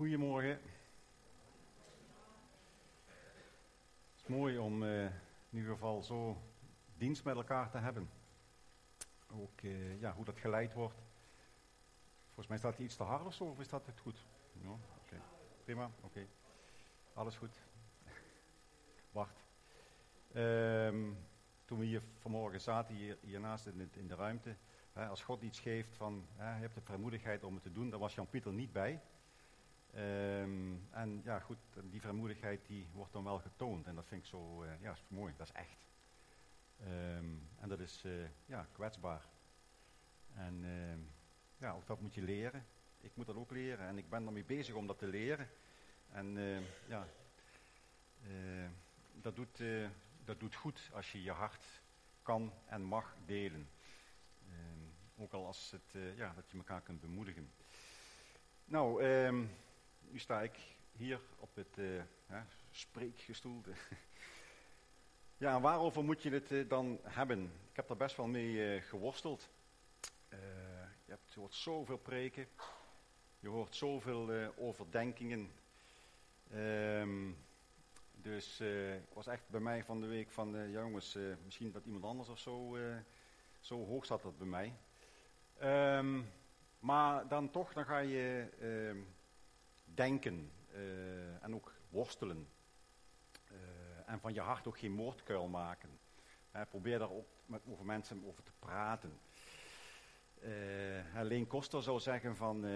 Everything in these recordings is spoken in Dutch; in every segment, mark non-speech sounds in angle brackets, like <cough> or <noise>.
Goedemorgen. Het is mooi om eh, in ieder geval zo dienst met elkaar te hebben. Ook eh, ja, hoe dat geleid wordt. Volgens mij staat hij iets te hard of zo, of is dat het goed? Prima, oké. Alles goed. <laughs> Wacht. Ehm, toen we hier vanmorgen zaten, hier, hiernaast in, in de ruimte, hè, als God iets geeft van, hè, je hebt de vrijmoedigheid om het te doen, daar was Jan-Pieter niet bij. Ehm, en ja, goed, die vrijmoedigheid die wordt dan wel getoond. En dat vind ik zo, uh, ja, is mooi, dat is echt. Ehm, en dat is, uh, ja, kwetsbaar. En uh, ja, ook dat moet je leren. Ik moet dat ook leren en ik ben ermee bezig om dat te leren. En ja, dat, doet, dat doet goed als je je hart kan en mag delen. ook al als het, ja, dat je elkaar kunt bemoedigen. Nou, nu sta ik hier op het uh, <laughs> ja, spreekgestoelte. ja, waarover moet je het uh, dan hebben? Ik heb daar best wel mee uh, geworsteld. je, hebt, hoort zoveel preken. Je hoort zoveel overdenkingen. Um, dus ik was echt bij mij van de week van, ja jongens, misschien dat iemand anders of zo, zo hoog zat dat bij mij. Um, maar dan toch, dan ga je denken uh, en ook worstelen. Uh, en van je hart ook geen moordkuil maken. Probeer daar ook met, over mensen over te praten. Leen Koster zou zeggen van,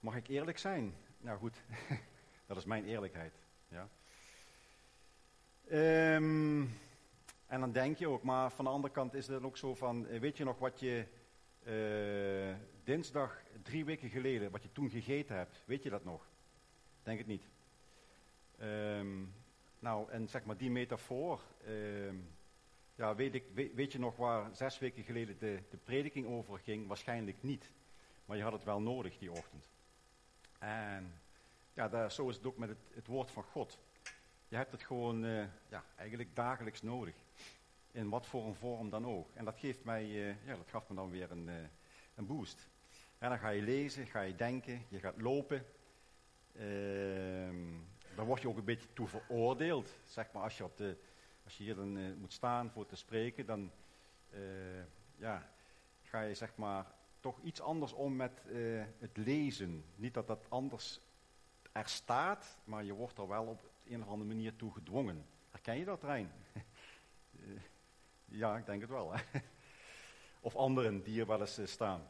mag ik eerlijk zijn? Nou goed, <laughs> dat is mijn eerlijkheid. Ja. Um, en dan denk je ook, maar van de andere kant is het ook zo van, weet je nog wat je dinsdag drie weken geleden, wat je toen gegeten hebt, weet je dat nog? Denk het niet. Um, nou, en zeg maar die metafoor. Um, ja, weet, ik, weet, je nog waar zes weken geleden de, de prediking over ging? Waarschijnlijk niet. Maar je had het wel nodig die ochtend. En ja, daar, zo is het ook met het, woord van God. Je hebt het gewoon uh, ja, eigenlijk dagelijks nodig. In wat voor een vorm dan ook. En dat geeft mij, uh, ja, dat gaf me dan weer een, uh, een boost. En dan ga je lezen, ga je denken, je gaat lopen. Ehm, dan word je ook een beetje toe veroordeeld. Zeg maar, als je, op de, als je hier dan uh, moet staan voor te spreken, dan uh, ja, ga je zeg maar toch iets anders om met uh, het lezen. Niet dat dat anders er staat, maar je wordt er wel op een of andere manier toe gedwongen. Herken je dat, Rijn? <laughs> ja, ik denk het wel. Hè? <laughs> of anderen die hier wel eens staan.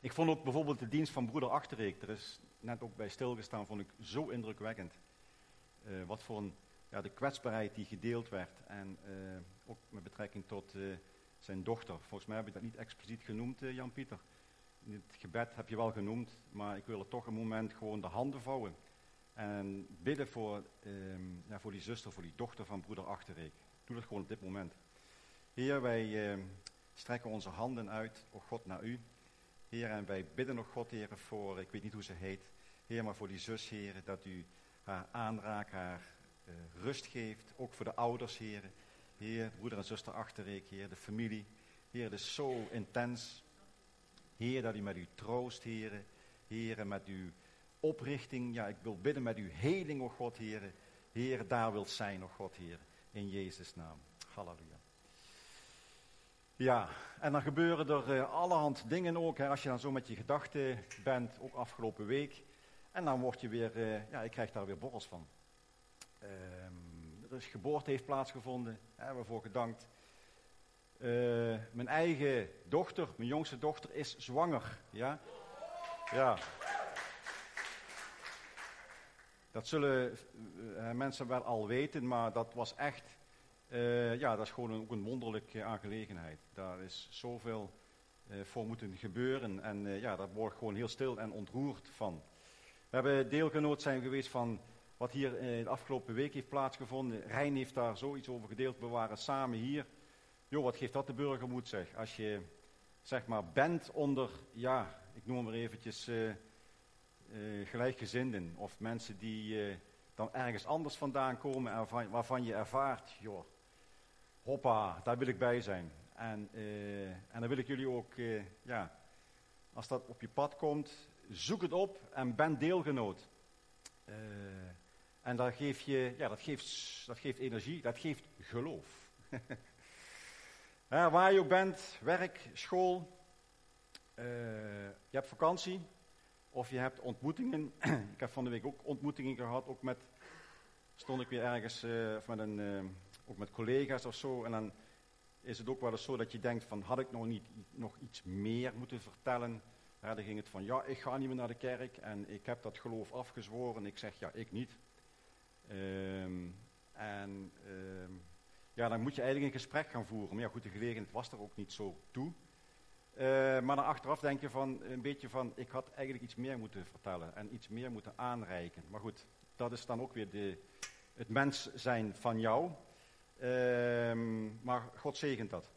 Ik vond ook bijvoorbeeld de dienst van broeder Achterreek. Er is net ook bij stilgestaan, vond ik zo indrukwekkend. Uh, wat voor een, ja, de kwetsbaarheid die gedeeld werd. En uh, ook met betrekking tot uh, zijn dochter. Volgens mij heb ik dat niet expliciet genoemd, Jan-Pieter. In het gebed heb je wel genoemd, maar ik wil er toch een moment gewoon de handen vouwen. En bidden voor, um, ja, voor die zuster, voor die dochter van broeder Achterreek. Doe dat gewoon op dit moment. Heer, wij strekken onze handen uit, o God, naar u. Heer, en wij bidden nog God, Heer, voor, ik weet niet hoe ze heet, Heer, maar voor die zus, Heer, dat u haar aanraakt, haar uh, rust geeft. Ook voor de ouders, Heer. Heer, broeder en zuster Achterreek, Heer, de familie. Heer, het is zo intens. Heer, dat u met uw troost, Heer. Heer, met uw oprichting. Ja, ik wil bidden met uw heling, o God, Heer. Heer, daar wilt zijn, o God, Heer. In Jezus' naam. Halleluja. Ja, en dan gebeuren er uh, allerhand dingen ook. Hè, als je dan zo met je gedachten bent, ook afgelopen week. En dan word je weer, uh, ja, ik krijg daar weer borrels van. Um, er is geboorte heeft plaatsgevonden, hè, hebben we voor gedankt. Uh, mijn eigen dochter, mijn jongste dochter, is zwanger. Ja, ja. Dat zullen mensen wel al weten, maar dat was echt uh, ja, dat is gewoon een, ook een wonderlijke aangelegenheid. Daar is zoveel uh, voor moeten gebeuren en uh, ja, daar word ik gewoon heel stil en ontroerd van. We hebben deelgenoot zijn geweest van wat hier de afgelopen week heeft plaatsgevonden. Rijn heeft daar zoiets over gedeeld. We waren samen hier. Jo, wat geeft dat de burger moet zeg. Als je zeg maar bent onder, ja, ik noem maar eventjes gelijkgezinden. Of mensen die dan ergens anders vandaan komen en waarvan je ervaart, joh, hoppa, daar wil ik bij zijn. En, uh, en dan wil ik jullie ook, uh, ja, als dat op je pad komt, zoek het op en ben deelgenoot. Uh, en dat, geef je, ja, dat, geeft, dat geeft energie, dat geeft geloof. <laughs> waar je ook bent, werk, school, je hebt vakantie of je hebt ontmoetingen. <clears throat> ik heb van de week ook ontmoetingen gehad, ook met, stond ik weer ergens uh, met een, ook met collega's of zo. En dan is het ook wel eens zo dat je denkt van, had ik nog niet nog iets meer moeten vertellen? Ja, dan ging het van, ja, ik ga niet meer naar de kerk en ik heb dat geloof afgezworen. Ik zeg, ja, ik niet. Um, en um, ja, dan moet je eigenlijk een gesprek gaan voeren. Maar ja, goed, de gelegenheid was er ook niet zo toe. Uh, maar dan achteraf denk je van, een beetje van, ik had eigenlijk iets meer moeten vertellen en iets meer moeten aanreiken. Maar goed, dat is dan ook weer de, het mens zijn van jou. Um, maar God zegent dat.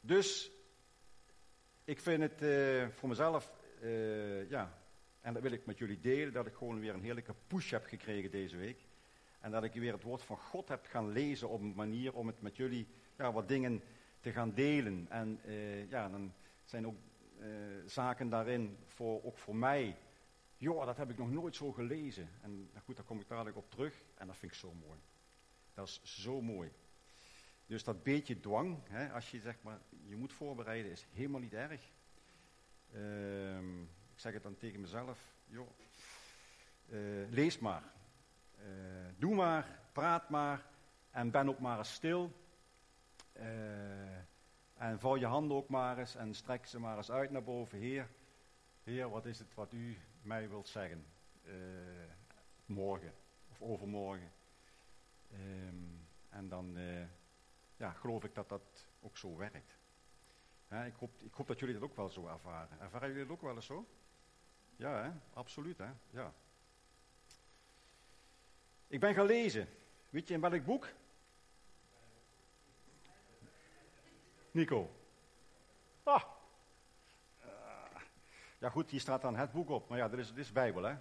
dus ik vind het uh, voor mezelf, uh, ja, en dat wil ik met jullie delen, dat ik gewoon weer een heerlijke push heb gekregen deze week. En dat ik weer het woord van God heb gaan lezen op een manier om het met jullie ja, wat dingen te gaan delen. En uh, ja, dan zijn ook zaken daarin, voor, ook voor mij, joh, dat heb ik nog nooit zo gelezen. En nou goed, daar kom ik dadelijk op terug en dat vind ik zo mooi. Dat is zo mooi. Dus dat beetje dwang, hè, als je zegt maar, je moet voorbereiden, is helemaal niet erg. Uh, ik zeg het dan tegen mezelf, joh, uh, lees maar. Uh, doe maar, praat maar en ben ook maar eens stil. Uh, en vouw je handen ook maar eens en strek ze maar eens uit naar boven. Heer, Heer, wat is het wat u mij wilt zeggen? morgen of overmorgen. Um, en dan ja, geloof ik dat dat ook zo werkt. ik, hoop, ik hoop dat jullie dat ook wel zo ervaren. Ervaren jullie dat ook wel eens zo? Ja, hè? absoluut. Hè? Ja. Ik ben gaan lezen. Weet je in welk boek? Nico. Ah. Ja goed, hier staat dan het boek op. Maar ja, dit is, is Bijbel hè.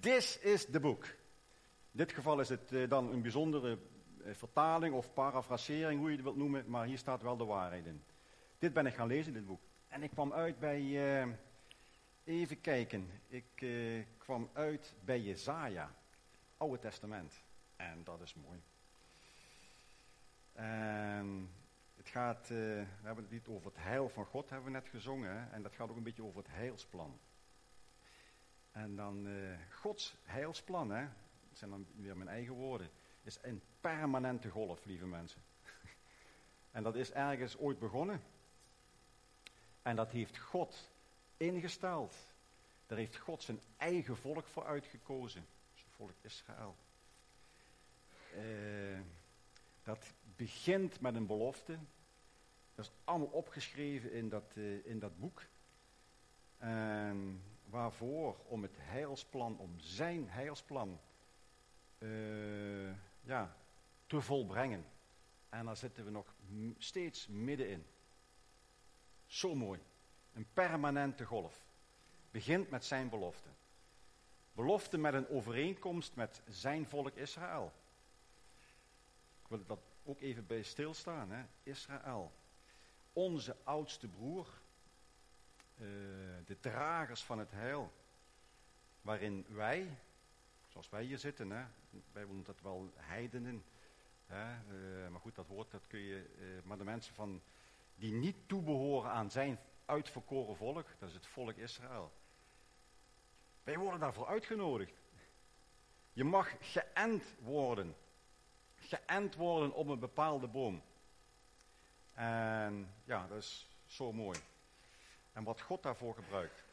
This is the book. In dit geval is het uh, dan een bijzondere uh, vertaling of parafrasering, hoe je het wilt noemen. Maar hier staat wel de waarheid in. Dit ben ik gaan lezen, dit boek. En ik kwam uit bij Even kijken. Ik kwam uit bij Jezaja, Oude Testament. En dat is mooi. En gaat, uh, we hebben het niet over het heil van God, hebben we net gezongen. En dat gaat ook een beetje over het heilsplan. En dan uh, Gods heilsplan, hè? dat zijn dan weer mijn eigen woorden, is een permanente golf, lieve mensen. <laughs> en dat is ergens ooit begonnen. En dat heeft God ingesteld. Daar heeft God zijn eigen volk voor uitgekozen. Zijn volk Israël. Uh, dat begint met een belofte. Dat is allemaal opgeschreven in dat, uh, in dat boek. En waarvoor? Om het heilsplan, om zijn heilsplan uh, ja, te volbrengen. En daar zitten we nog steeds middenin. Zo mooi. Een permanente golf. Begint met zijn belofte. Belofte met een overeenkomst met zijn volk Israël. Ik wil dat ook even bij stilstaan. Hè? Israël. Onze oudste broer. Uh, de dragers van het heil. Waarin wij, zoals wij hier zitten, hè, wij noemen dat wel heidenen. Hè, uh, maar goed, dat woord dat kun je. Uh, maar de mensen van, die niet toebehoren aan zijn uitverkoren volk, dat is het volk Israël. Wij worden daarvoor uitgenodigd. Je mag geënt worden. Geënt worden op een bepaalde boom. En ja, dat is zo mooi. En wat God daarvoor gebruikt.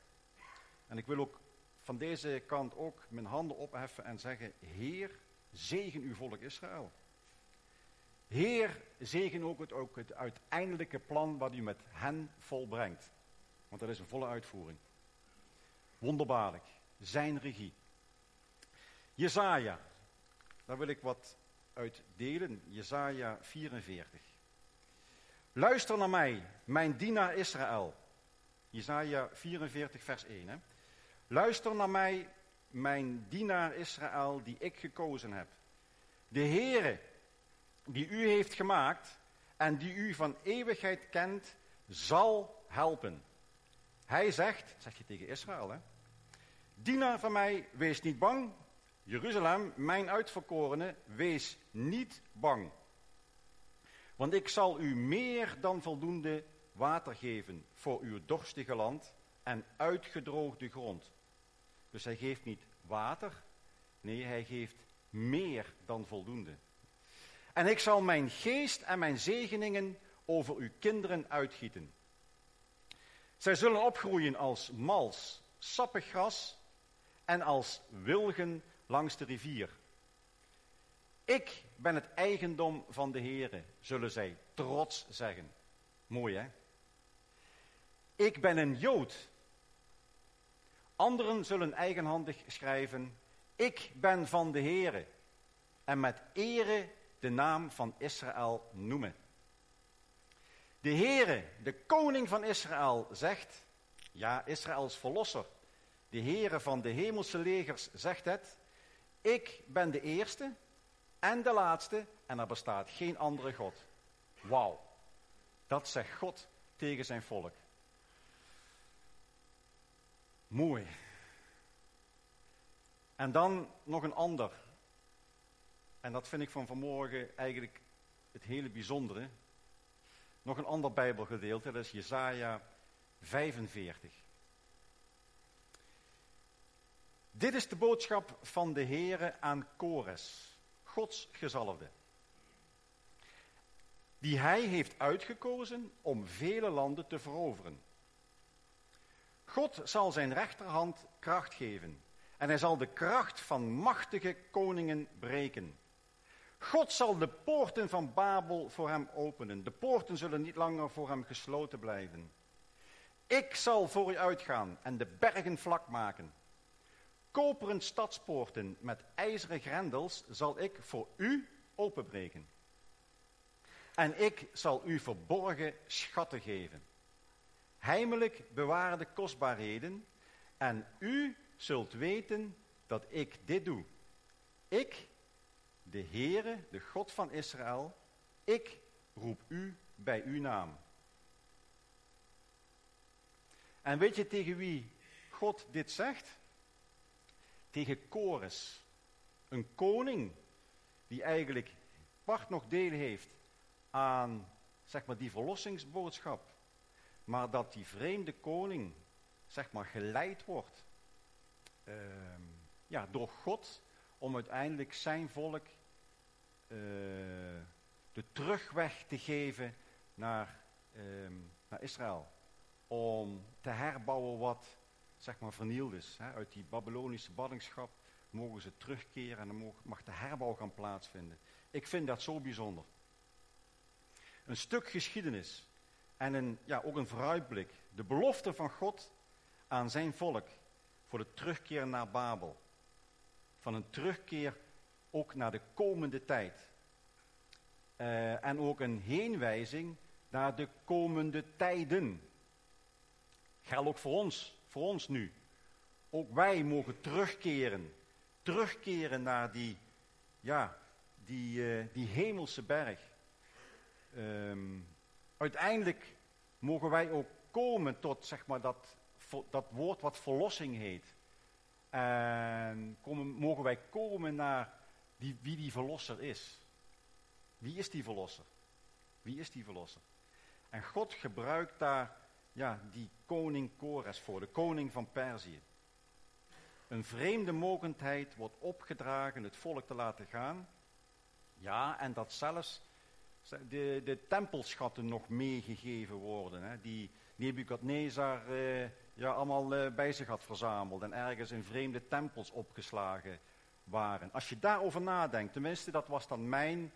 En ik wil ook van deze kant ook mijn handen opheffen en zeggen: Heer, zegen uw volk Israël. Heer, zegen ook het, ook het uiteindelijke plan wat u met hen volbrengt. Want dat is een volle uitvoering. Wonderbaarlijk. Zijn regie. Jezaja. Daar wil ik wat uit delen. Jezaja 44. Luister naar mij, mijn dienaar Israël. Jezaja 44 vers 1. Hè? Luister naar mij, mijn dienaar Israël, die ik gekozen heb. De Heere, die u heeft gemaakt en die u van eeuwigheid kent, zal helpen. Hij zegt, zeg je tegen Israël, hè? Dienaar van mij, wees niet bang. Jeruzalem, mijn uitverkorene, wees niet bang. Want ik zal u meer dan voldoende water geven voor uw dorstige land en uitgedroogde grond. Dus hij geeft niet water, nee, hij geeft meer dan voldoende. En ik zal mijn geest en mijn zegeningen over uw kinderen uitgieten. Zij zullen opgroeien als mals, sappig gras en als wilgen langs de rivier. Ik ben het eigendom van de Heere, zullen zij trots zeggen. Mooi hè? Ik ben een Jood. Anderen zullen eigenhandig schrijven, ik ben van de Heere. En met ere de naam van Israël noemen. De Heere, de koning van Israël, zegt, ja, Israëls verlosser, de Heere van de hemelse legers zegt het, ik ben de eerste en de laatste en er bestaat geen andere God. Wauw, dat zegt God tegen zijn volk. Mooi. En dan nog een ander. En dat vind ik van vanmorgen eigenlijk het hele bijzondere. Nog een ander Bijbelgedeelte, dat is Jesaja 45. Dit is de boodschap van de Heere aan Kores, Gods gezalfde. Die hij heeft uitgekozen om vele landen te veroveren. God zal zijn rechterhand kracht geven. En hij zal de kracht van machtige koningen breken. God zal de poorten van Babel voor hem openen. De poorten zullen niet langer voor hem gesloten blijven. Ik zal voor u uitgaan en de bergen vlak maken. Koperen stadspoorten met ijzeren grendels zal ik voor u openbreken. En ik zal u verborgen schatten geven. Heimelijk bewaarde kostbaarheden. En u zult weten dat ik dit doe. Ik, de Heere, de God van Israël, ik roep u bij uw naam. En weet je tegen wie God dit zegt? Tegen Kores, een koning die eigenlijk part nog deel heeft aan zeg maar, die verlossingsboodschap. Maar dat die vreemde koning zeg maar, geleid wordt Ehm, ja, door God om uiteindelijk zijn volk uh, de terugweg te geven naar, ehm, naar Israël. Om te herbouwen wat zeg maar vernield is. Hè. Uit die Babylonische ballingschap mogen ze terugkeren en dan mag de herbouw gaan plaatsvinden. Ik vind dat zo bijzonder. Een stuk geschiedenis en een, ja, ook een vooruitblik. De belofte van God aan zijn volk voor de terugkeer naar Babel. Van een terugkeer ook naar de komende tijd. Uh, en ook een heenwijzing naar de komende tijden. Geldt ook voor ons, voor ons nu. Ook wij mogen terugkeren. Terugkeren naar die, ja, die, uh, die hemelse berg. Um, uiteindelijk mogen wij ook komen tot zeg maar, dat dat woord wat verlossing heet. En komen, mogen wij komen naar die, wie die verlosser is. Wie is die verlosser? Wie is die verlosser? En God gebruikt daar ja, die koning Kores voor, de koning van Perzië. Een vreemde mogendheid wordt opgedragen het volk te laten gaan. Ja, en dat zelfs de, de tempelschatten nog meegegeven worden. Hè, die Nebuchadnezzar eh, ja, allemaal uh, bij zich had verzameld en ergens in vreemde tempels opgeslagen waren. Als je daarover nadenkt, tenminste dat was dan mijn,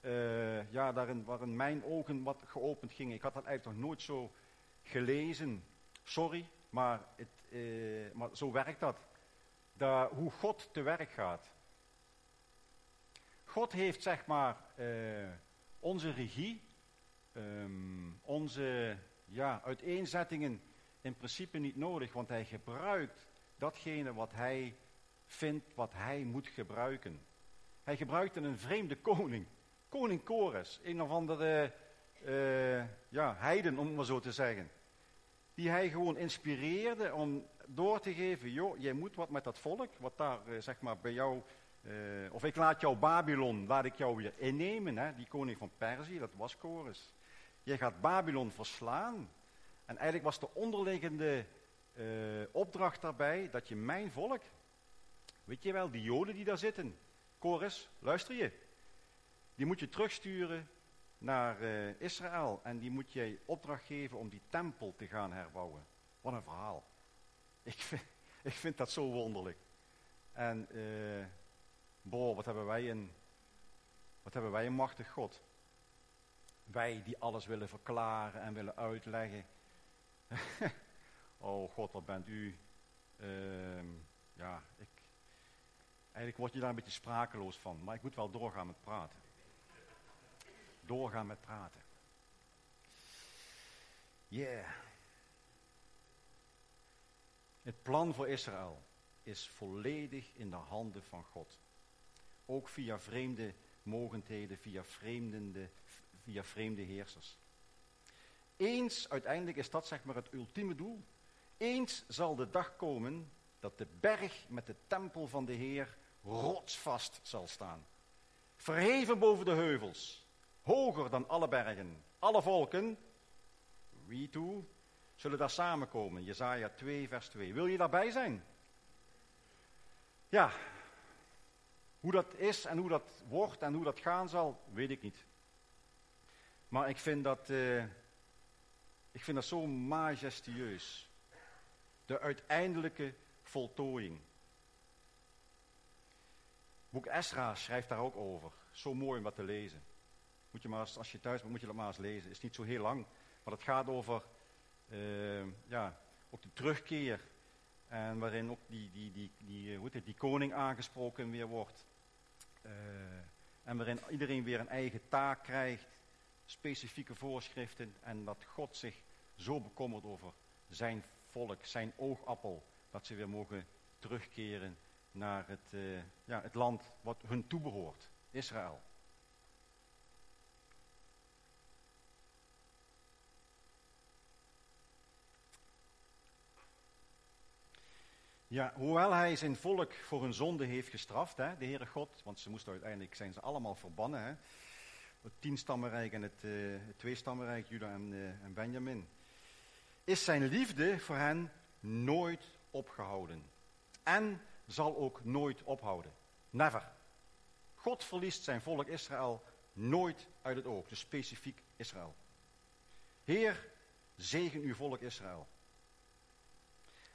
uh, ja, daarin waren mijn ogen wat geopend gingen. Ik had dat eigenlijk nog nooit zo gelezen. Sorry, maar, het, uh, maar zo werkt dat. Hoe God te werk gaat. God heeft zeg maar onze regie, um, onze ja, uiteenzettingen in principe niet nodig, want hij gebruikt datgene wat hij vindt, wat hij moet gebruiken. Hij gebruikte een vreemde koning, koning Kores, een of andere uh, ja, heiden, om het maar zo te zeggen. Die hij gewoon inspireerde om door te geven, joh, jij moet wat met dat volk, wat daar eh, zeg maar bij jou, eh, of ik laat jou Babylon, laat ik jou weer innemen, hè, die koning van Perzië, dat was Chorus. Je gaat Babylon verslaan. En eigenlijk was de onderliggende eh, opdracht daarbij dat je mijn volk, weet je wel, die joden die daar zitten, Chorus, luister je, die moet je terugsturen naar uh, Israël en die moet je opdracht geven om die tempel te gaan herbouwen. Wat een verhaal. Ik <laughs> vind, ik vind dat zo wonderlijk. En uh, boh, wat hebben wij een, wat hebben wij een machtig God. Wij die alles willen verklaren en willen uitleggen. <laughs> oh God, wat bent u? Uh, ja, ik, eigenlijk word je daar een beetje sprakeloos van. Maar ik moet wel doorgaan met praten doorgaan met praten. Yeah. Het plan voor Israël is volledig in de handen van God. Ook via vreemde mogendheden, via, via vreemde heersers. Eens, uiteindelijk is dat zeg maar het ultieme doel. Eens zal de dag komen dat de berg met de tempel van de Heer rotsvast zal staan. Verheven boven de heuvels hoger dan alle bergen. Alle volken, wie toe, zullen daar samenkomen. Jezaja 2, vers 2. Wil je daarbij zijn? Ja, hoe dat is en hoe dat wordt en hoe dat gaan zal, weet ik niet. Maar ik vind dat, uh, ik vind dat zo majestueus. De uiteindelijke voltooiing. Boek Esra schrijft daar ook over. Zo mooi om wat te lezen. Moet je maar als, als je thuis bent, moet je dat maar eens lezen. Het is niet zo heel lang, maar het gaat over uh, ja, ook de terugkeer. En waarin ook die, die, die, die, eh, hoe het, die koning aangesproken weer wordt. Uh, en waarin iedereen weer een eigen taak krijgt, specifieke voorschriften. En dat God zich zo bekommert over zijn volk, zijn oogappel. Dat ze weer mogen terugkeren naar het, ja, het land wat hun toebehoort, Israël. Ja, hoewel hij zijn volk voor hun zonde heeft gestraft, hè, de Heere God, want ze moesten uiteindelijk, zijn ze allemaal verbannen, hè, het tienstammenrijk en het, uh, het Juda en, uh, en Benjamin, is zijn liefde voor hen nooit opgehouden. En zal ook nooit ophouden. Never. God verliest zijn volk Israël nooit uit het oog, dus specifiek Israël. Heer, zegen uw volk Israël.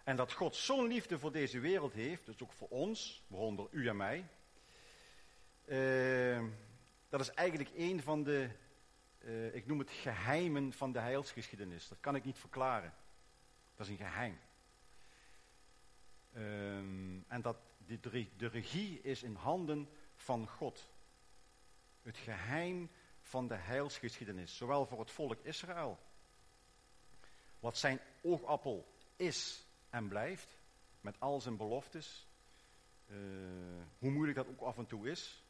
En dat God zo'n liefde voor deze wereld heeft, dus ook voor ons, waaronder u en mij. Uh, dat is eigenlijk een van de, uh, ik noem het geheimen van de heilsgeschiedenis. Dat kan ik niet verklaren. Dat is een geheim. Uh, en dat de, de regie is in handen van God. Het geheim van de heilsgeschiedenis, zowel voor het volk Israël, wat zijn oogappel is en blijft. Met al zijn beloftes. Uh, hoe moeilijk dat ook af en toe is.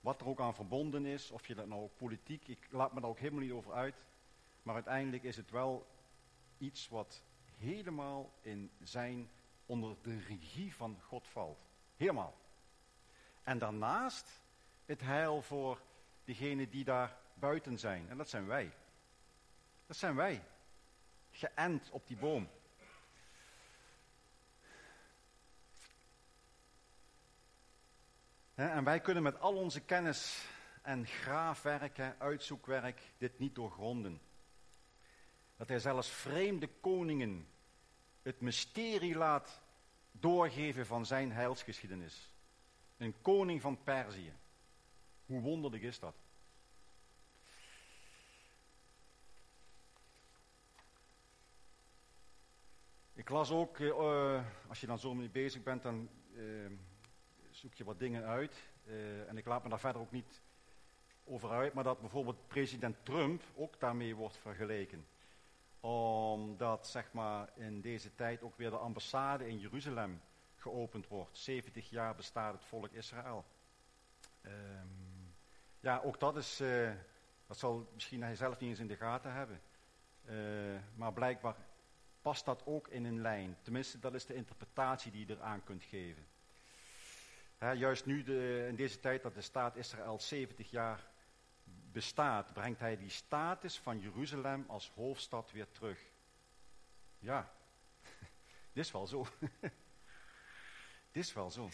Wat er ook aan verbonden is. Of je dat nou politiek. Ik laat me daar ook helemaal niet over uit. Maar uiteindelijk is het wel iets wat helemaal in zijn. onder de regie van God valt. Helemaal. En daarnaast het heil voor degenen die daar buiten zijn. En dat zijn wij. Dat zijn wij. Geënt op die boom. En wij kunnen met al onze kennis en graafwerken, uitzoekwerk, dit niet doorgronden. Dat hij zelfs vreemde koningen het mysterie laat doorgeven van zijn heilsgeschiedenis. Een koning van Perzië. Hoe wonderlijk is dat? Ik las ook, uh, als je dan zo mee bezig bent, dan uh, zoek je wat dingen uit. Uh, en ik laat me daar verder ook niet over uit, maar dat bijvoorbeeld president Trump ook daarmee wordt vergeleken. Omdat, zeg maar, in deze tijd ook weer de ambassade in Jeruzalem geopend wordt. 70 jaar bestaat het volk Israël. Um, ja, ook dat is, uh, dat zal misschien hij zelf niet eens in de gaten hebben. Uh, maar blijkbaar past dat ook in een lijn. Tenminste, dat is de interpretatie die je eraan kunt geven. Juist nu, de, in deze tijd dat de staat Israël 70 jaar bestaat, brengt hij die status van Jeruzalem als hoofdstad weer terug. Ja, <laughs> dit is wel zo. <laughs> dit is wel zo.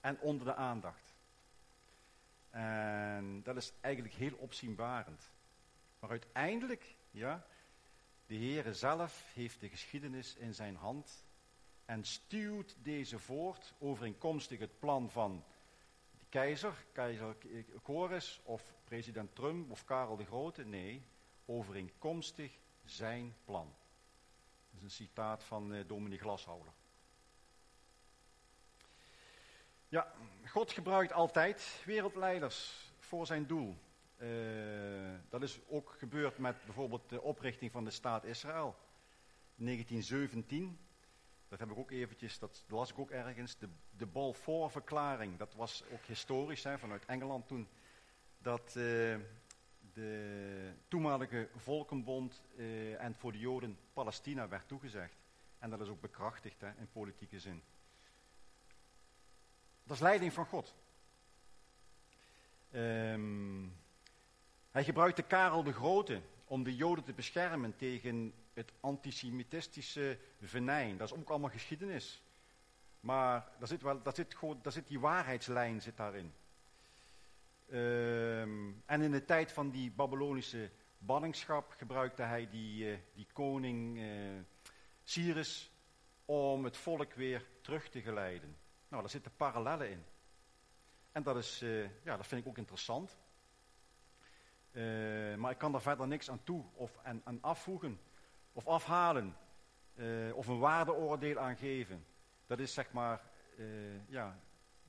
En onder de aandacht. En dat is eigenlijk heel opzienbarend. Maar uiteindelijk, ja, de Heere zelf heeft de geschiedenis in zijn hand en stuwt deze voort overeenkomstig het plan van de keizer, keizer Chorus of president Trump of Karel de Grote. Nee, overeenkomstig zijn plan. Dat is een citaat van dominee Glashouder. Ja, God gebruikt altijd wereldleiders voor zijn doel. Uh, dat is ook gebeurd met bijvoorbeeld de oprichting van de staat Israël. 1917. Dat heb ik ook eventjes, dat las ik ook ergens. De, de Balfour-verklaring, dat was ook historisch hè, vanuit Engeland toen. Dat uh, de toenmalige Volkenbond uh, en voor de Joden Palestina werd toegezegd. En dat is ook bekrachtigd hè, in politieke zin. Dat is leiding van God. Um, hij gebruikte Karel de Grote om de Joden te beschermen tegen het antisemitistische venijn. Dat is ook allemaal geschiedenis. Maar daar zit, wel, daar zit, daar zit die waarheidslijn zit daarin. Um, en in de tijd van die Babylonische banningschap gebruikte hij die, uh, die koning uh, Cyrus om het volk weer terug te geleiden. Nou, daar zitten parallellen in. En dat, is, uh, ja, dat vind ik ook interessant. Uh, maar ik kan daar verder niks aan toe of aan, aan afvoegen of afhalen uh, of een waardeoordeel aan geven. Dat is zeg maar uh, ja,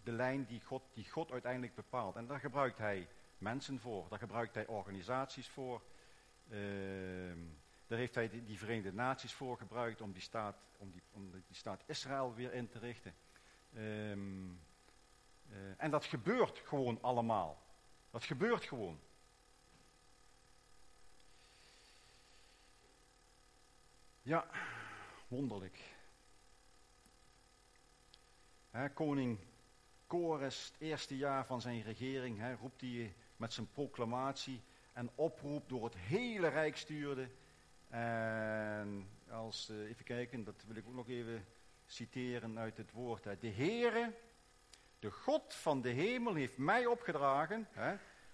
de lijn die God, die God uiteindelijk bepaalt. En daar gebruikt hij mensen voor, daar gebruikt hij organisaties voor. Ehm, daar heeft hij die, Verenigde Naties voor gebruikt om die staat, om die, om die staat Israël weer in te richten. Um, en dat gebeurt gewoon allemaal. Dat gebeurt gewoon. Ja, wonderlijk. koning Kores, het eerste jaar van zijn regering, roept hij met zijn proclamatie en oproep door het hele rijk stuurde. En als, uh, even kijken, dat wil ik ook nog even citeren uit het woord. De Heere, de God van de hemel, heeft mij opgedragen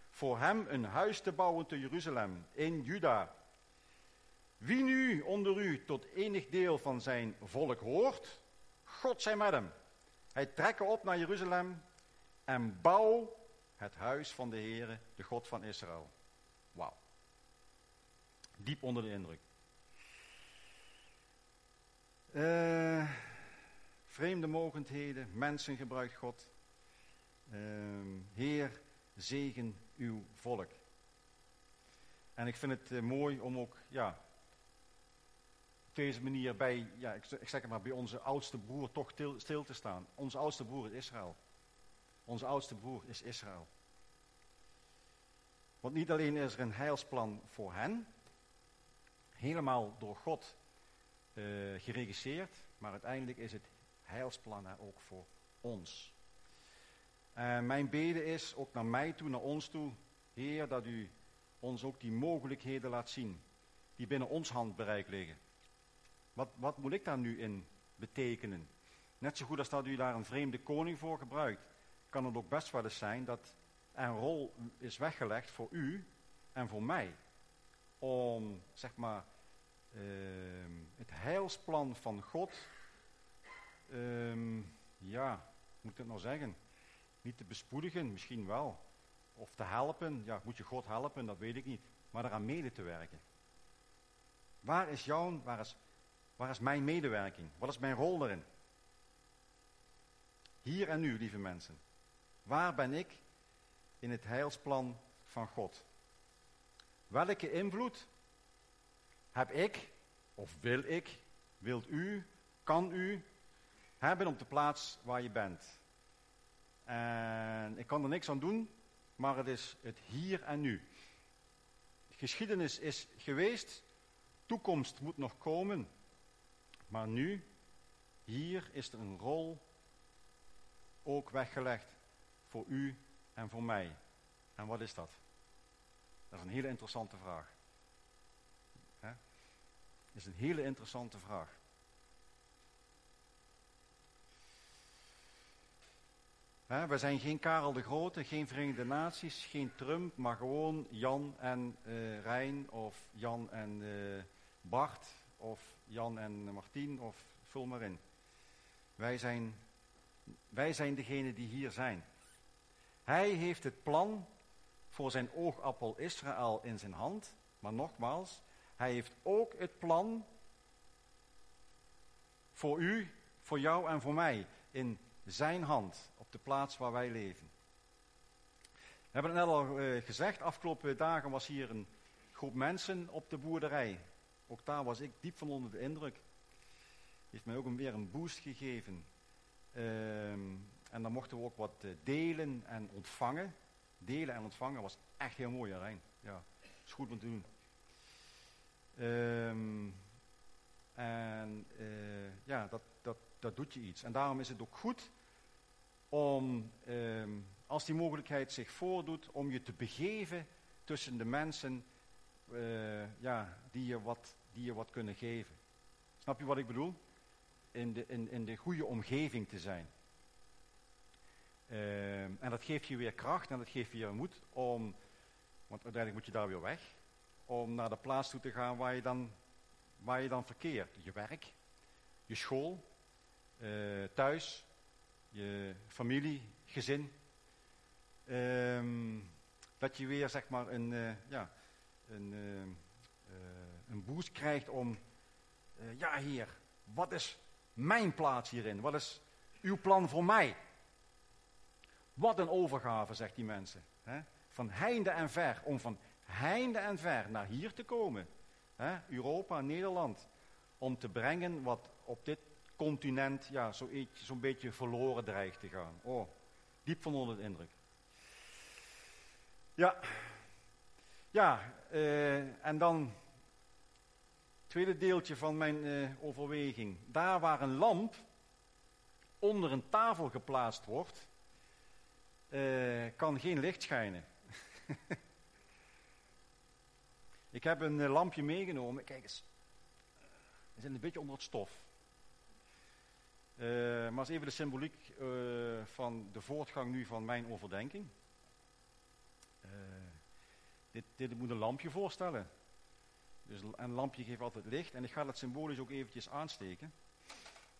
voor hem een huis te bouwen te Jeruzalem, in Juda wie nu onder u tot enig deel van zijn volk hoort, God zij met hem. Hij trekken op naar Jeruzalem en bouw het huis van de Heere, de God van Israël. Wauw. Diep onder de indruk. Uh, vreemde mogendheden, mensen gebruikt God. Uh, Heer, zegen uw volk. En ik vind het uh, mooi om ook ja, deze manier bij, ja, ik, zeg het maar, bij onze oudste broer toch stil te staan. Onze oudste broer is Israël. Onze oudste broer is Israël. Want niet alleen is er een heilsplan voor hen, helemaal door God uh, geregisseerd, maar uiteindelijk is het heilsplan er ook voor ons. Uh, mijn bede is ook naar mij toe, naar ons toe, Heer, dat u ons ook die mogelijkheden laat zien, die binnen ons handbereik liggen. Wat, wat moet ik daar nu in betekenen? Net zo goed als dat u daar een vreemde koning voor gebruikt, kan het ook best wel eens zijn dat er een rol is weggelegd voor u en voor mij. Om, zeg maar, uh, het heilsplan van God, uh, ja, moet ik het nou zeggen? Niet te bespoedigen, misschien wel. Of te helpen, ja, moet je God helpen, dat weet ik niet. Maar eraan mede te werken. Waar is jouw, waar is Waar is mijn medewerking? Wat is mijn rol erin? Hier en nu, lieve mensen. Waar ben ik in het heilsplan van God? Welke invloed heb ik, of wil ik, wilt u, kan u hebben op de plaats waar je bent? En ik kan er niks aan doen, maar het is het hier en nu. Geschiedenis is geweest, toekomst moet nog komen. Maar nu, hier is er een rol ook weggelegd voor u en voor mij. En wat is dat? Dat is een hele interessante vraag. Dat is een hele interessante vraag. we zijn geen Karel de Grote, geen Verenigde Naties, geen Trump, maar gewoon Jan en uh, Rijn of Jan en uh, Bart of Jan en Martien of vul maar in. Wij zijn, wij zijn degene die hier zijn. Hij heeft het plan voor zijn oogappel Israël in zijn hand, maar nogmaals, hij heeft ook het plan voor u, voor jou en voor mij in zijn hand op de plaats waar wij leven. We hebben het net al uh, gezegd, afgelopen dagen was hier een groep mensen op de boerderij. Ook daar was ik diep van onder de indruk. Heeft mij ook weer een boost gegeven. Ehm, en dan mochten we ook wat eh, delen en ontvangen. Delen en ontvangen was echt heel mooi, Rijn. Ja, is goed om te doen. Ehm, en uh, ja, dat, dat, dat doet je iets. En daarom is het ook goed om, ehm, als die mogelijkheid zich voordoet, om je te begeven tussen de mensen uh, ja, die, je wat, die je wat kunnen geven. Snap je wat ik bedoel? In de, in, in de goede omgeving te zijn. Ehm, en dat geeft je weer kracht en dat geeft je weer moed om, want uiteindelijk moet je daar weer weg, om naar de plaats toe te gaan waar je dan, waar je dan verkeert. Je werk, je school, uh, thuis, je familie, gezin. Um, dat je weer zeg maar een, uh, ja, een, uh, een boost krijgt om, ja heer, wat is mijn plaats hierin? Wat is uw plan voor mij? Wat een overgave, zegt die mensen. Hè? Van heinde en ver, om van heinde en ver naar hier te komen. Hè? Europa, Nederland. Om te brengen wat op dit continent ja, zo'n zo beetje verloren dreigt te gaan. Oh, diep van onder de indruk. Ja, ja uh, en dan tweede deeltje van mijn uh, overweging. Daar waar een lamp onder een tafel geplaatst wordt, uh, kan geen licht schijnen. <laughs> Ik heb een lampje meegenomen. Kijk eens. We zit een beetje onder het stof. Uh, maar eens even de symboliek van de voortgang nu van mijn overdenking. Dit, dit moet een lampje voorstellen. Dus een lampje geeft altijd licht. En ik ga dat symbolisch ook eventjes aansteken.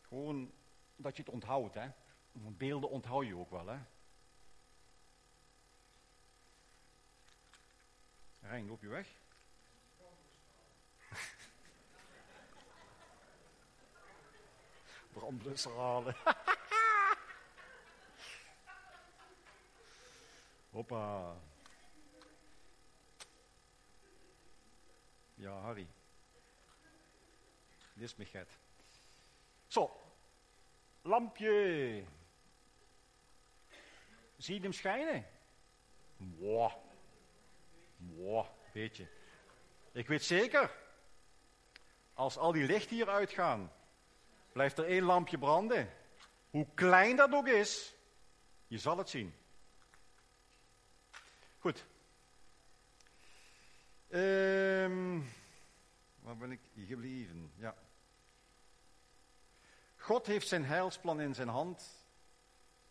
Gewoon dat je het onthoudt. Hè. Beelden onthoud je ook wel. Hè. Rijn, loop je weg? <laughs> brandblusser halen. <laughs> Hoppa. Ja, Harry. Dit is Michet. Zo. Lampje. Zie je hem schijnen? Wow. Weet je. Ik weet zeker, als al die licht hier uitgaan, Blijft er één lampje branden. Hoe klein dat ook is, je zal het zien. Goed. Um, waar ben ik gebleven? Ja. God heeft zijn heilsplan in zijn hand,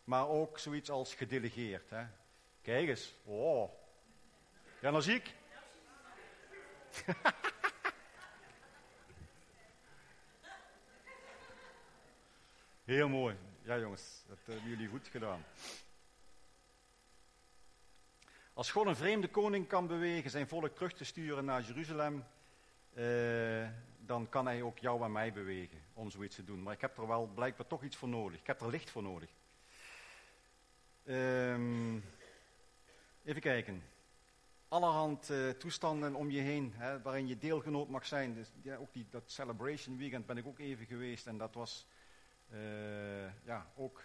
maar ook zoiets als gedelegeerd. Hè? Kijk eens. Oh. Ja, dan zie ik. <laughs> Heel mooi. Ja, jongens, dat hebben jullie goed gedaan. Als God een vreemde koning kan bewegen zijn volk terug te sturen naar Jeruzalem, eh, dan kan hij ook jou en mij bewegen om zoiets te doen. Maar ik heb er wel blijkbaar toch iets voor nodig. Ik heb er licht voor nodig. Um, even kijken. Allerhand uh, toestanden om je heen, hè, waarin je deelgenoot mag zijn. Dus, ja, ook die, dat Celebration Weekend ben ik ook even geweest en dat was uh, ja, ook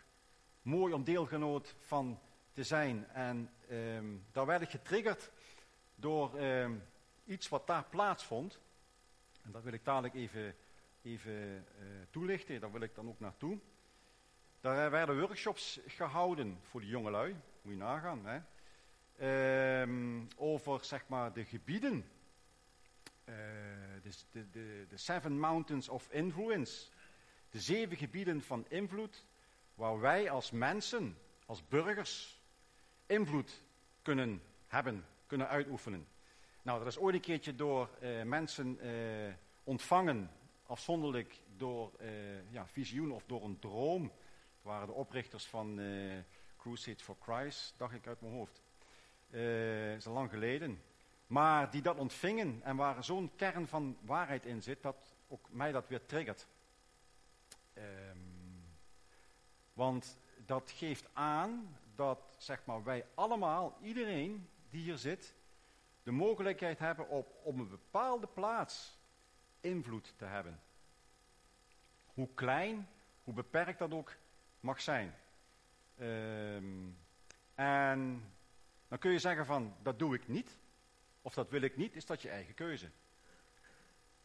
mooi om deelgenoot van te zijn. En um, daar werd ik getriggerd door um, iets wat daar plaatsvond. En dat wil ik dadelijk even even toelichten. Daar wil ik dan ook naartoe. Daar werden workshops gehouden voor de jongelui. Moet je nagaan. Hè? Ehm, over zeg maar de gebieden. de, de, de Seven Mountains of Influence. De zeven gebieden van invloed waar wij als mensen, als burgers, invloed kunnen hebben, kunnen uitoefenen. Nou, dat is ooit een keertje door uh, mensen uh, ontvangen, afzonderlijk door uh, ja, visioen of door een droom. Waren de oprichters van Crusade for Christ, dacht ik uit mijn hoofd. Dat is al lang geleden. Maar die dat ontvingen en waar zo'n kern van waarheid in zit, dat ook mij dat weer triggert. Um, want dat geeft aan dat zeg maar, wij allemaal, iedereen die hier zit, de mogelijkheid hebben op, op een bepaalde plaats invloed te hebben. Hoe klein, hoe beperkt dat ook mag zijn. Um, en dan kun je zeggen van, dat doe ik niet, of dat wil ik niet, is dat je eigen keuze.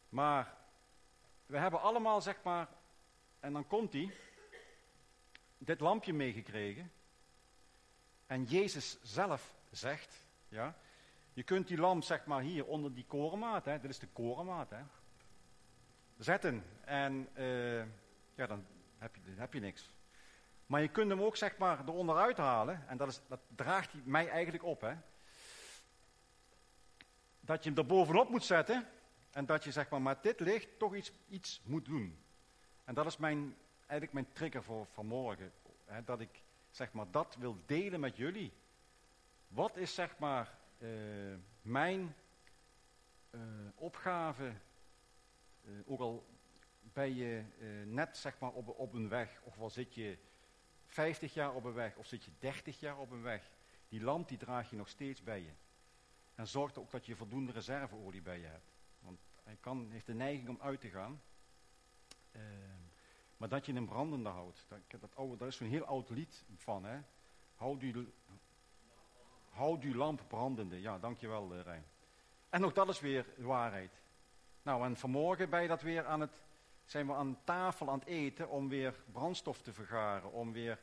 Maar we hebben allemaal, zeg maar, en dan komt hij, dit lampje meegekregen. En Jezus zelf zegt, ja, je kunt die lamp zeg maar hier onder die korenmaat, hè, dit is de korenmaat, hè, zetten. En uh, ja, dan heb je, dan heb je niks. Maar je kunt hem ook zeg maar eronder uithalen, en dat, is, dat draagt hij mij eigenlijk op, hè. Dat je hem er bovenop moet zetten, en dat je zeg maar met dit licht toch iets, iets moet doen. En dat is mijn eigenlijk mijn trigger voor vanmorgen. Hè, dat ik zeg maar dat wil delen met jullie. Wat is zeg maar uh, mijn uh, opgave, uh, ook al ben je net zeg maar op, op een weg, of wel zit je 50 jaar op een weg, of zit je 30 jaar op een weg. Die lamp die draag je nog steeds bij je. En zorg ook dat je voldoende reserveolie bij je hebt. Want hij kan, heeft de neiging om uit te gaan. Maar dat je hem brandende houdt. Dat, dat, oude, daar is zo'n heel oud lied van. Hè? Houd, uw, houd lamp brandende. Ja, dankjewel uh, Rijn. En ook dat is weer waarheid. Nou, en vanmorgen weer aan het, zijn we aan tafel aan het eten om weer brandstof te vergaren. Om weer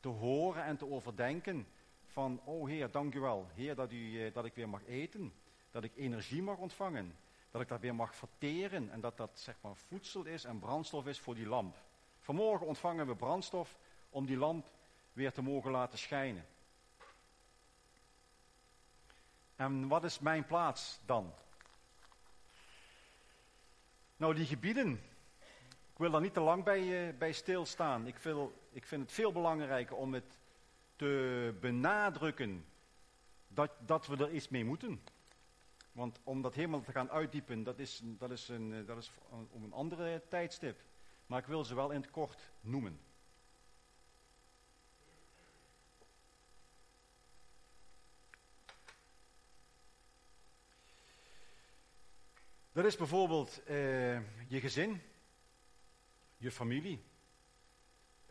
te horen en te overdenken van, oh Heer, dankjewel. Heer, dat, u, eh, dat ik weer mag eten. Dat ik energie mag ontvangen. Dat ik dat weer mag verteren en dat dat zeg maar voedsel is en brandstof is voor die lamp. Vanmorgen ontvangen we brandstof om die lamp weer te mogen laten schijnen. En wat is mijn plaats dan? Nou, die gebieden. Ik wil daar niet te lang bij, uh, bij stilstaan. Ik, ik vind het veel belangrijker om het te benadrukken dat, dat we er iets mee moeten. Want om dat helemaal te gaan uitdiepen, dat is, dat is, een, eh, dat is om een andere tijdstip maar ik wil ze wel in het kort noemen. Dat is bijvoorbeeld uh, je gezin, je familie.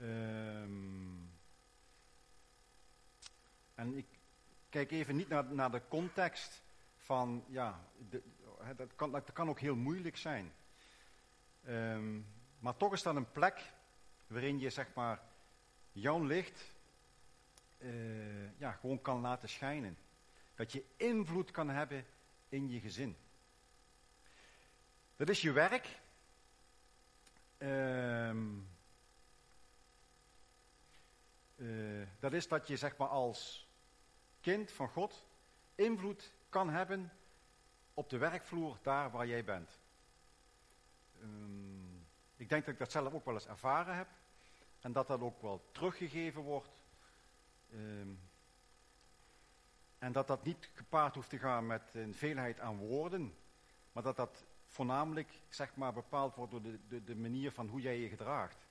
Um, en ik kijk even niet naar, naar de context van, ja, de, dat, kan, dat kan ook heel moeilijk zijn. Um, maar toch is dat een plek waarin je zeg maar jouw licht uh, ja, gewoon kan laten schijnen. Dat je invloed kan hebben in je gezin. Dat is je werk. Uh, uh, dat is dat je zeg maar als kind van God invloed kan hebben op de werkvloer daar waar jij bent. Um, ik denk dat ik dat zelf ook wel eens ervaren heb. En dat dat ook wel teruggegeven wordt. Um, en dat dat niet gepaard hoeft te gaan met een veelheid aan woorden. Maar dat dat voornamelijk zeg maar, bepaald wordt door de, de, de manier van hoe jij je gedraagt.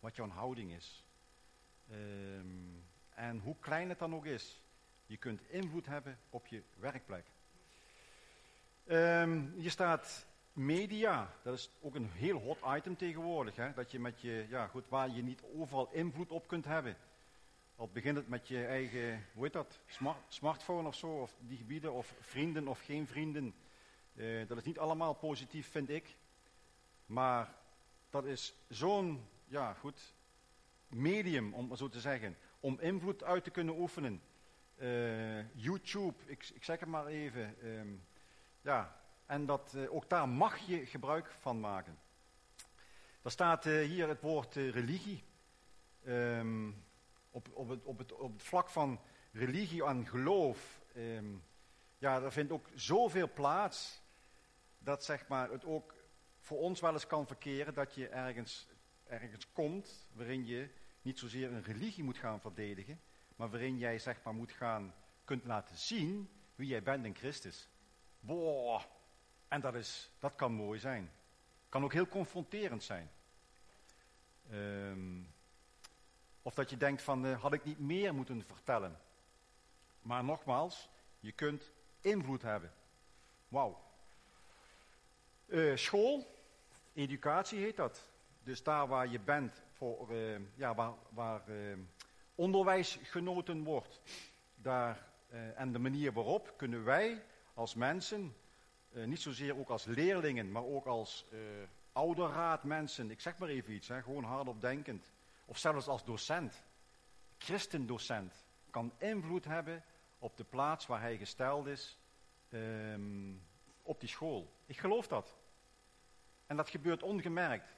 Wat jouw houding is. Um, en hoe klein het dan ook is. Je kunt invloed hebben op je werkplek. Um, je staat Media, dat is ook een heel hot item tegenwoordig. Hè? Dat je met je, ja goed, waar je niet overal invloed op kunt hebben. Al begint het met je eigen, hoe heet dat, Smart, smartphone of zo, of die gebieden, of vrienden of geen vrienden. Uh, dat is niet allemaal positief, vind ik. Maar dat is zo'n, ja goed, medium, om maar zo te zeggen, om invloed uit te kunnen oefenen. Eh, YouTube, ik, ik, zeg het maar even. Ehm, ja, en dat, uh, ook daar mag je gebruik van maken. Er staat uh, hier het woord religie. Um, op, op, het, op, het, op het vlak van religie en geloof. Um, ja, er vindt ook zoveel plaats dat zeg maar, het ook voor ons wel eens kan verkeren dat je ergens, ergens komt waarin je niet zozeer een religie moet gaan verdedigen, maar waarin jij zeg maar moet gaan, kunt laten zien wie jij bent in Christus. Boah, en dat, is, dat kan mooi zijn. Kan ook heel confronterend zijn. Um, of dat je denkt van, uh, had ik niet meer moeten vertellen. Maar nogmaals, je kunt invloed hebben. Wauw. Uh, school, educatie heet dat. Dus daar waar je bent, voor, uh, ja, waar, waar onderwijs genoten wordt. Daar, en de manier waarop kunnen wij als mensen, niet zozeer ook als leerlingen, maar ook als ouderraadmensen, ik zeg maar even iets, hè, gewoon hardop denkend of zelfs als docent, christendocent, kan invloed hebben op de plaats waar hij gesteld is um, op die school. Ik geloof dat. En dat gebeurt ongemerkt.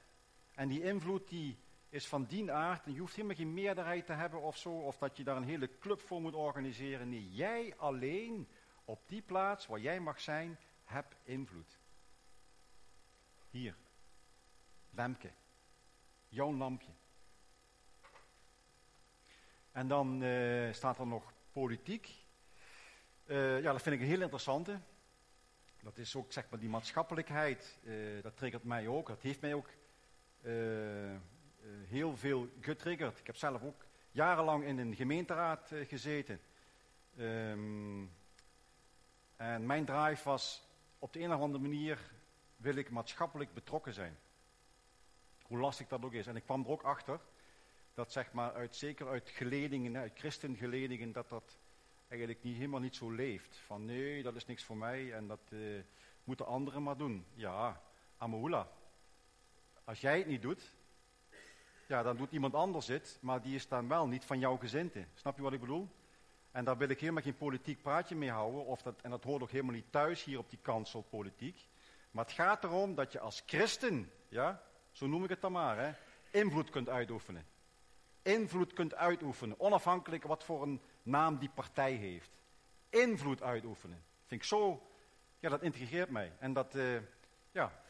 En die invloed die is van die aard, en je hoeft helemaal geen meerderheid te hebben of zo, of dat je daar een hele club voor moet organiseren. Nee, jij alleen op die plaats waar jij mag zijn, hebt invloed. Hier, Lemke, jouw lampje. En dan uh, staat er nog politiek. Uh, ja, dat vind ik een heel interessante. Dat is ook zeg maar die maatschappelijkheid. Uh, dat triggert mij ook. Dat heeft mij ook heel veel getriggerd. Ik heb zelf ook jarenlang in een gemeenteraad gezeten. Um, en mijn drive was op de een of andere manier wil ik maatschappelijk betrokken zijn. Hoe lastig dat ook is. En ik kwam er ook achter dat zeg maar uit, zeker uit geledingen, uit christengeledingen, dat dat eigenlijk niet, helemaal niet zo leeft. Van nee, dat is niks voor mij en dat uh, moeten anderen maar doen. Ja, Amahula. Als jij het niet doet, ja, dan doet iemand anders het, maar die is dan wel niet van jouw gezinte. Snap je wat ik bedoel? En daar wil ik helemaal geen politiek praatje mee houden, of dat, en dat hoort ook helemaal niet thuis hier op die kansel politiek. Maar het gaat erom dat je als christen, ja, zo noem ik het dan maar, invloed kunt uitoefenen invloed kunt uitoefenen, onafhankelijk wat voor een naam die partij heeft. Invloed uitoefenen. Vind ik zo, ja, dat intrigeert mij. En dat, uh, ja,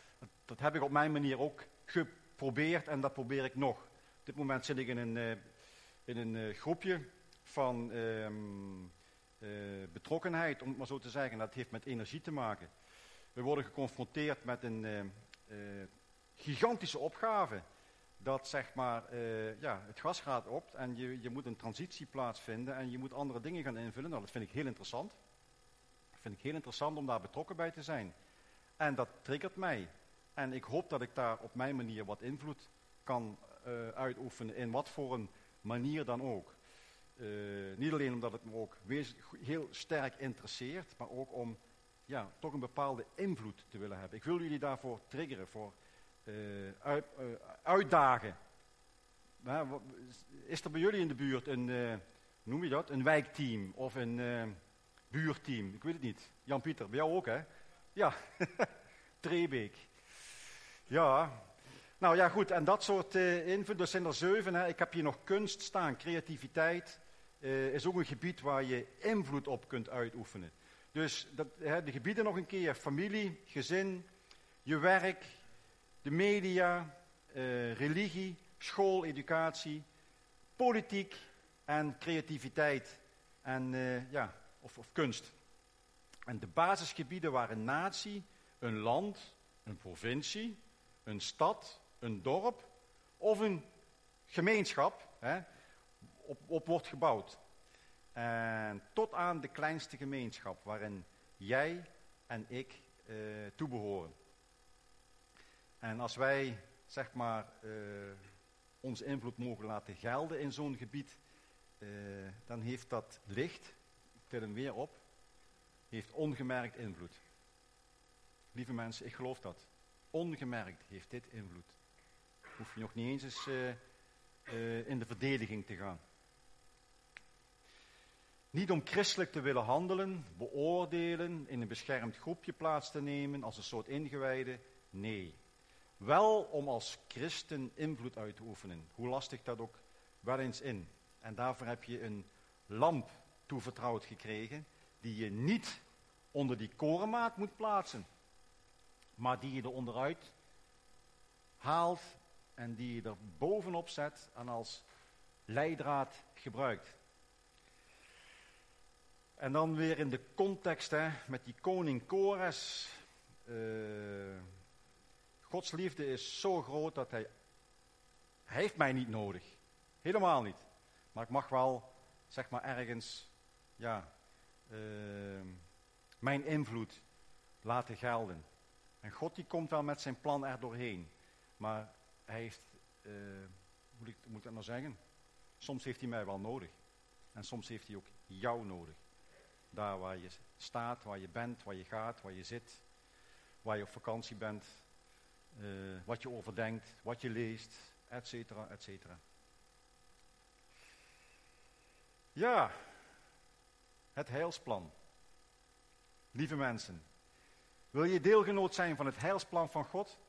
dat, heb ik op mijn manier ook geprobeerd en dat probeer ik nog. Op dit moment zit ik in een, uh, in een uh, groepje van um, betrokkenheid, om het maar zo te zeggen. Dat heeft met energie te maken. We worden geconfronteerd met een gigantische opgave dat zeg maar, uh, ja, het gas gaat op en je, je moet een transitie plaatsvinden en je moet andere dingen gaan invullen. Nou, dat vind ik heel interessant. Dat vind ik heel interessant om daar betrokken bij te zijn. En dat triggert mij. En ik hoop dat ik daar op mijn manier wat invloed kan uitoefenen, in wat voor een manier dan ook. Uh, niet alleen omdat het me ook heel sterk interesseert, maar ook om ja, toch een bepaalde invloed te willen hebben. Ik wil jullie daarvoor triggeren, voor uh, uit, uh, uitdagen. is er bij jullie in de buurt een, uh, noem je dat, een wijkteam of een buurteam? Ik weet het niet. Jan-Pieter, bij jou ook hè? Ja, <laughs> Trebeek. Ja, nou ja goed, en dat soort invloeden, er zijn er zeven. Hè. Ik heb hier nog kunst staan, creativiteit is ook een gebied waar je invloed op kunt uitoefenen. Dus dat, hè, de gebieden nog een keer, familie, gezin, je werk, de media, uh, religie, school, educatie, politiek en creativiteit en, uh, ja, of, of kunst. En de basisgebieden waren een natie, een land, een provincie, een stad, een dorp of een gemeenschap hè, op, op wordt gebouwd. En tot aan de kleinste gemeenschap waarin jij en ik uh, toebehoren. En als wij, zeg maar, uh, onze invloed mogen laten gelden in zo'n gebied, uh, dan heeft dat licht, ik til hem weer op, heeft ongemerkt invloed. Lieve mensen, ik geloof dat. Ongemerkt heeft dit invloed. Hoef je nog niet eens eens eh, eh, in de verdediging te gaan. Niet om christelijk te willen handelen, beoordelen, in een beschermd groepje plaats te nemen als een soort ingewijde. Nee. Wel om als christen invloed uit te oefenen. Hoe lastig dat ook wel eens in. En daarvoor heb je een lamp toevertrouwd gekregen, die je niet onder die korenmaat moet plaatsen, maar die je er onderuit haalt en die je er bovenop zet en als leidraad gebruikt. En dan weer in de context hè, met die koning Kores. Uh, Gods liefde is zo groot dat hij, hij heeft mij niet nodig. Helemaal niet. Maar ik mag wel, zeg maar, ergens, ja, uh, mijn invloed laten gelden. En God die komt wel met zijn plan er doorheen. Maar hij heeft, hoe moet ik dat nou zeggen? Soms heeft hij mij wel nodig. En soms heeft hij ook jou nodig. Daar waar je staat, waar je bent, waar je gaat, waar je zit, waar je op vakantie bent, uh, wat je overdenkt, wat je leest, et cetera, et cetera. Ja, het heilsplan. Lieve mensen, wil je deelgenoot zijn van het heilsplan van God?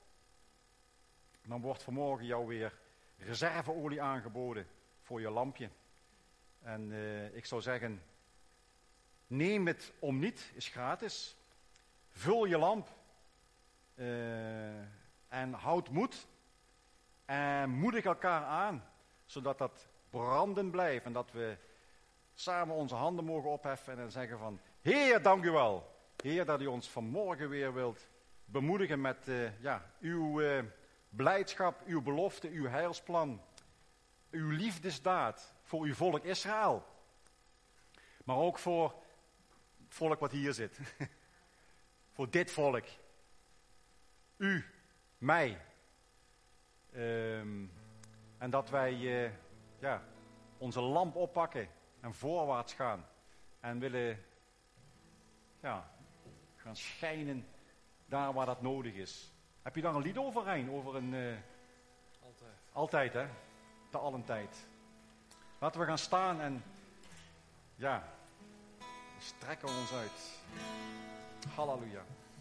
Dan wordt vanmorgen jou weer reserveolie aangeboden voor je lampje. En uh, ik zou zeggen, neem het om niet, is gratis. Vul je lamp uh, en houd moed. En moedig elkaar aan, zodat dat branden blijft en dat we samen onze handen mogen opheffen en zeggen van, Heer, dank u wel. Heer, dat u ons vanmorgen weer wilt bemoedigen met uh, ja, uw uh, blijdschap, uw belofte, uw heilsplan, uw liefdesdaad voor uw volk Israël. Maar ook voor het volk wat hier zit. <laughs> voor dit volk. U, mij. Um, en dat wij uh, ja, onze lamp oppakken en voorwaarts gaan. En willen ja, gaan schijnen daar waar dat nodig is. Heb je daar een lied over, Rijn? Over een... Uh, altijd. Altijd, hè? Te allen tijd. Laten we gaan staan en... Ja, strekken we ons uit. Halleluja.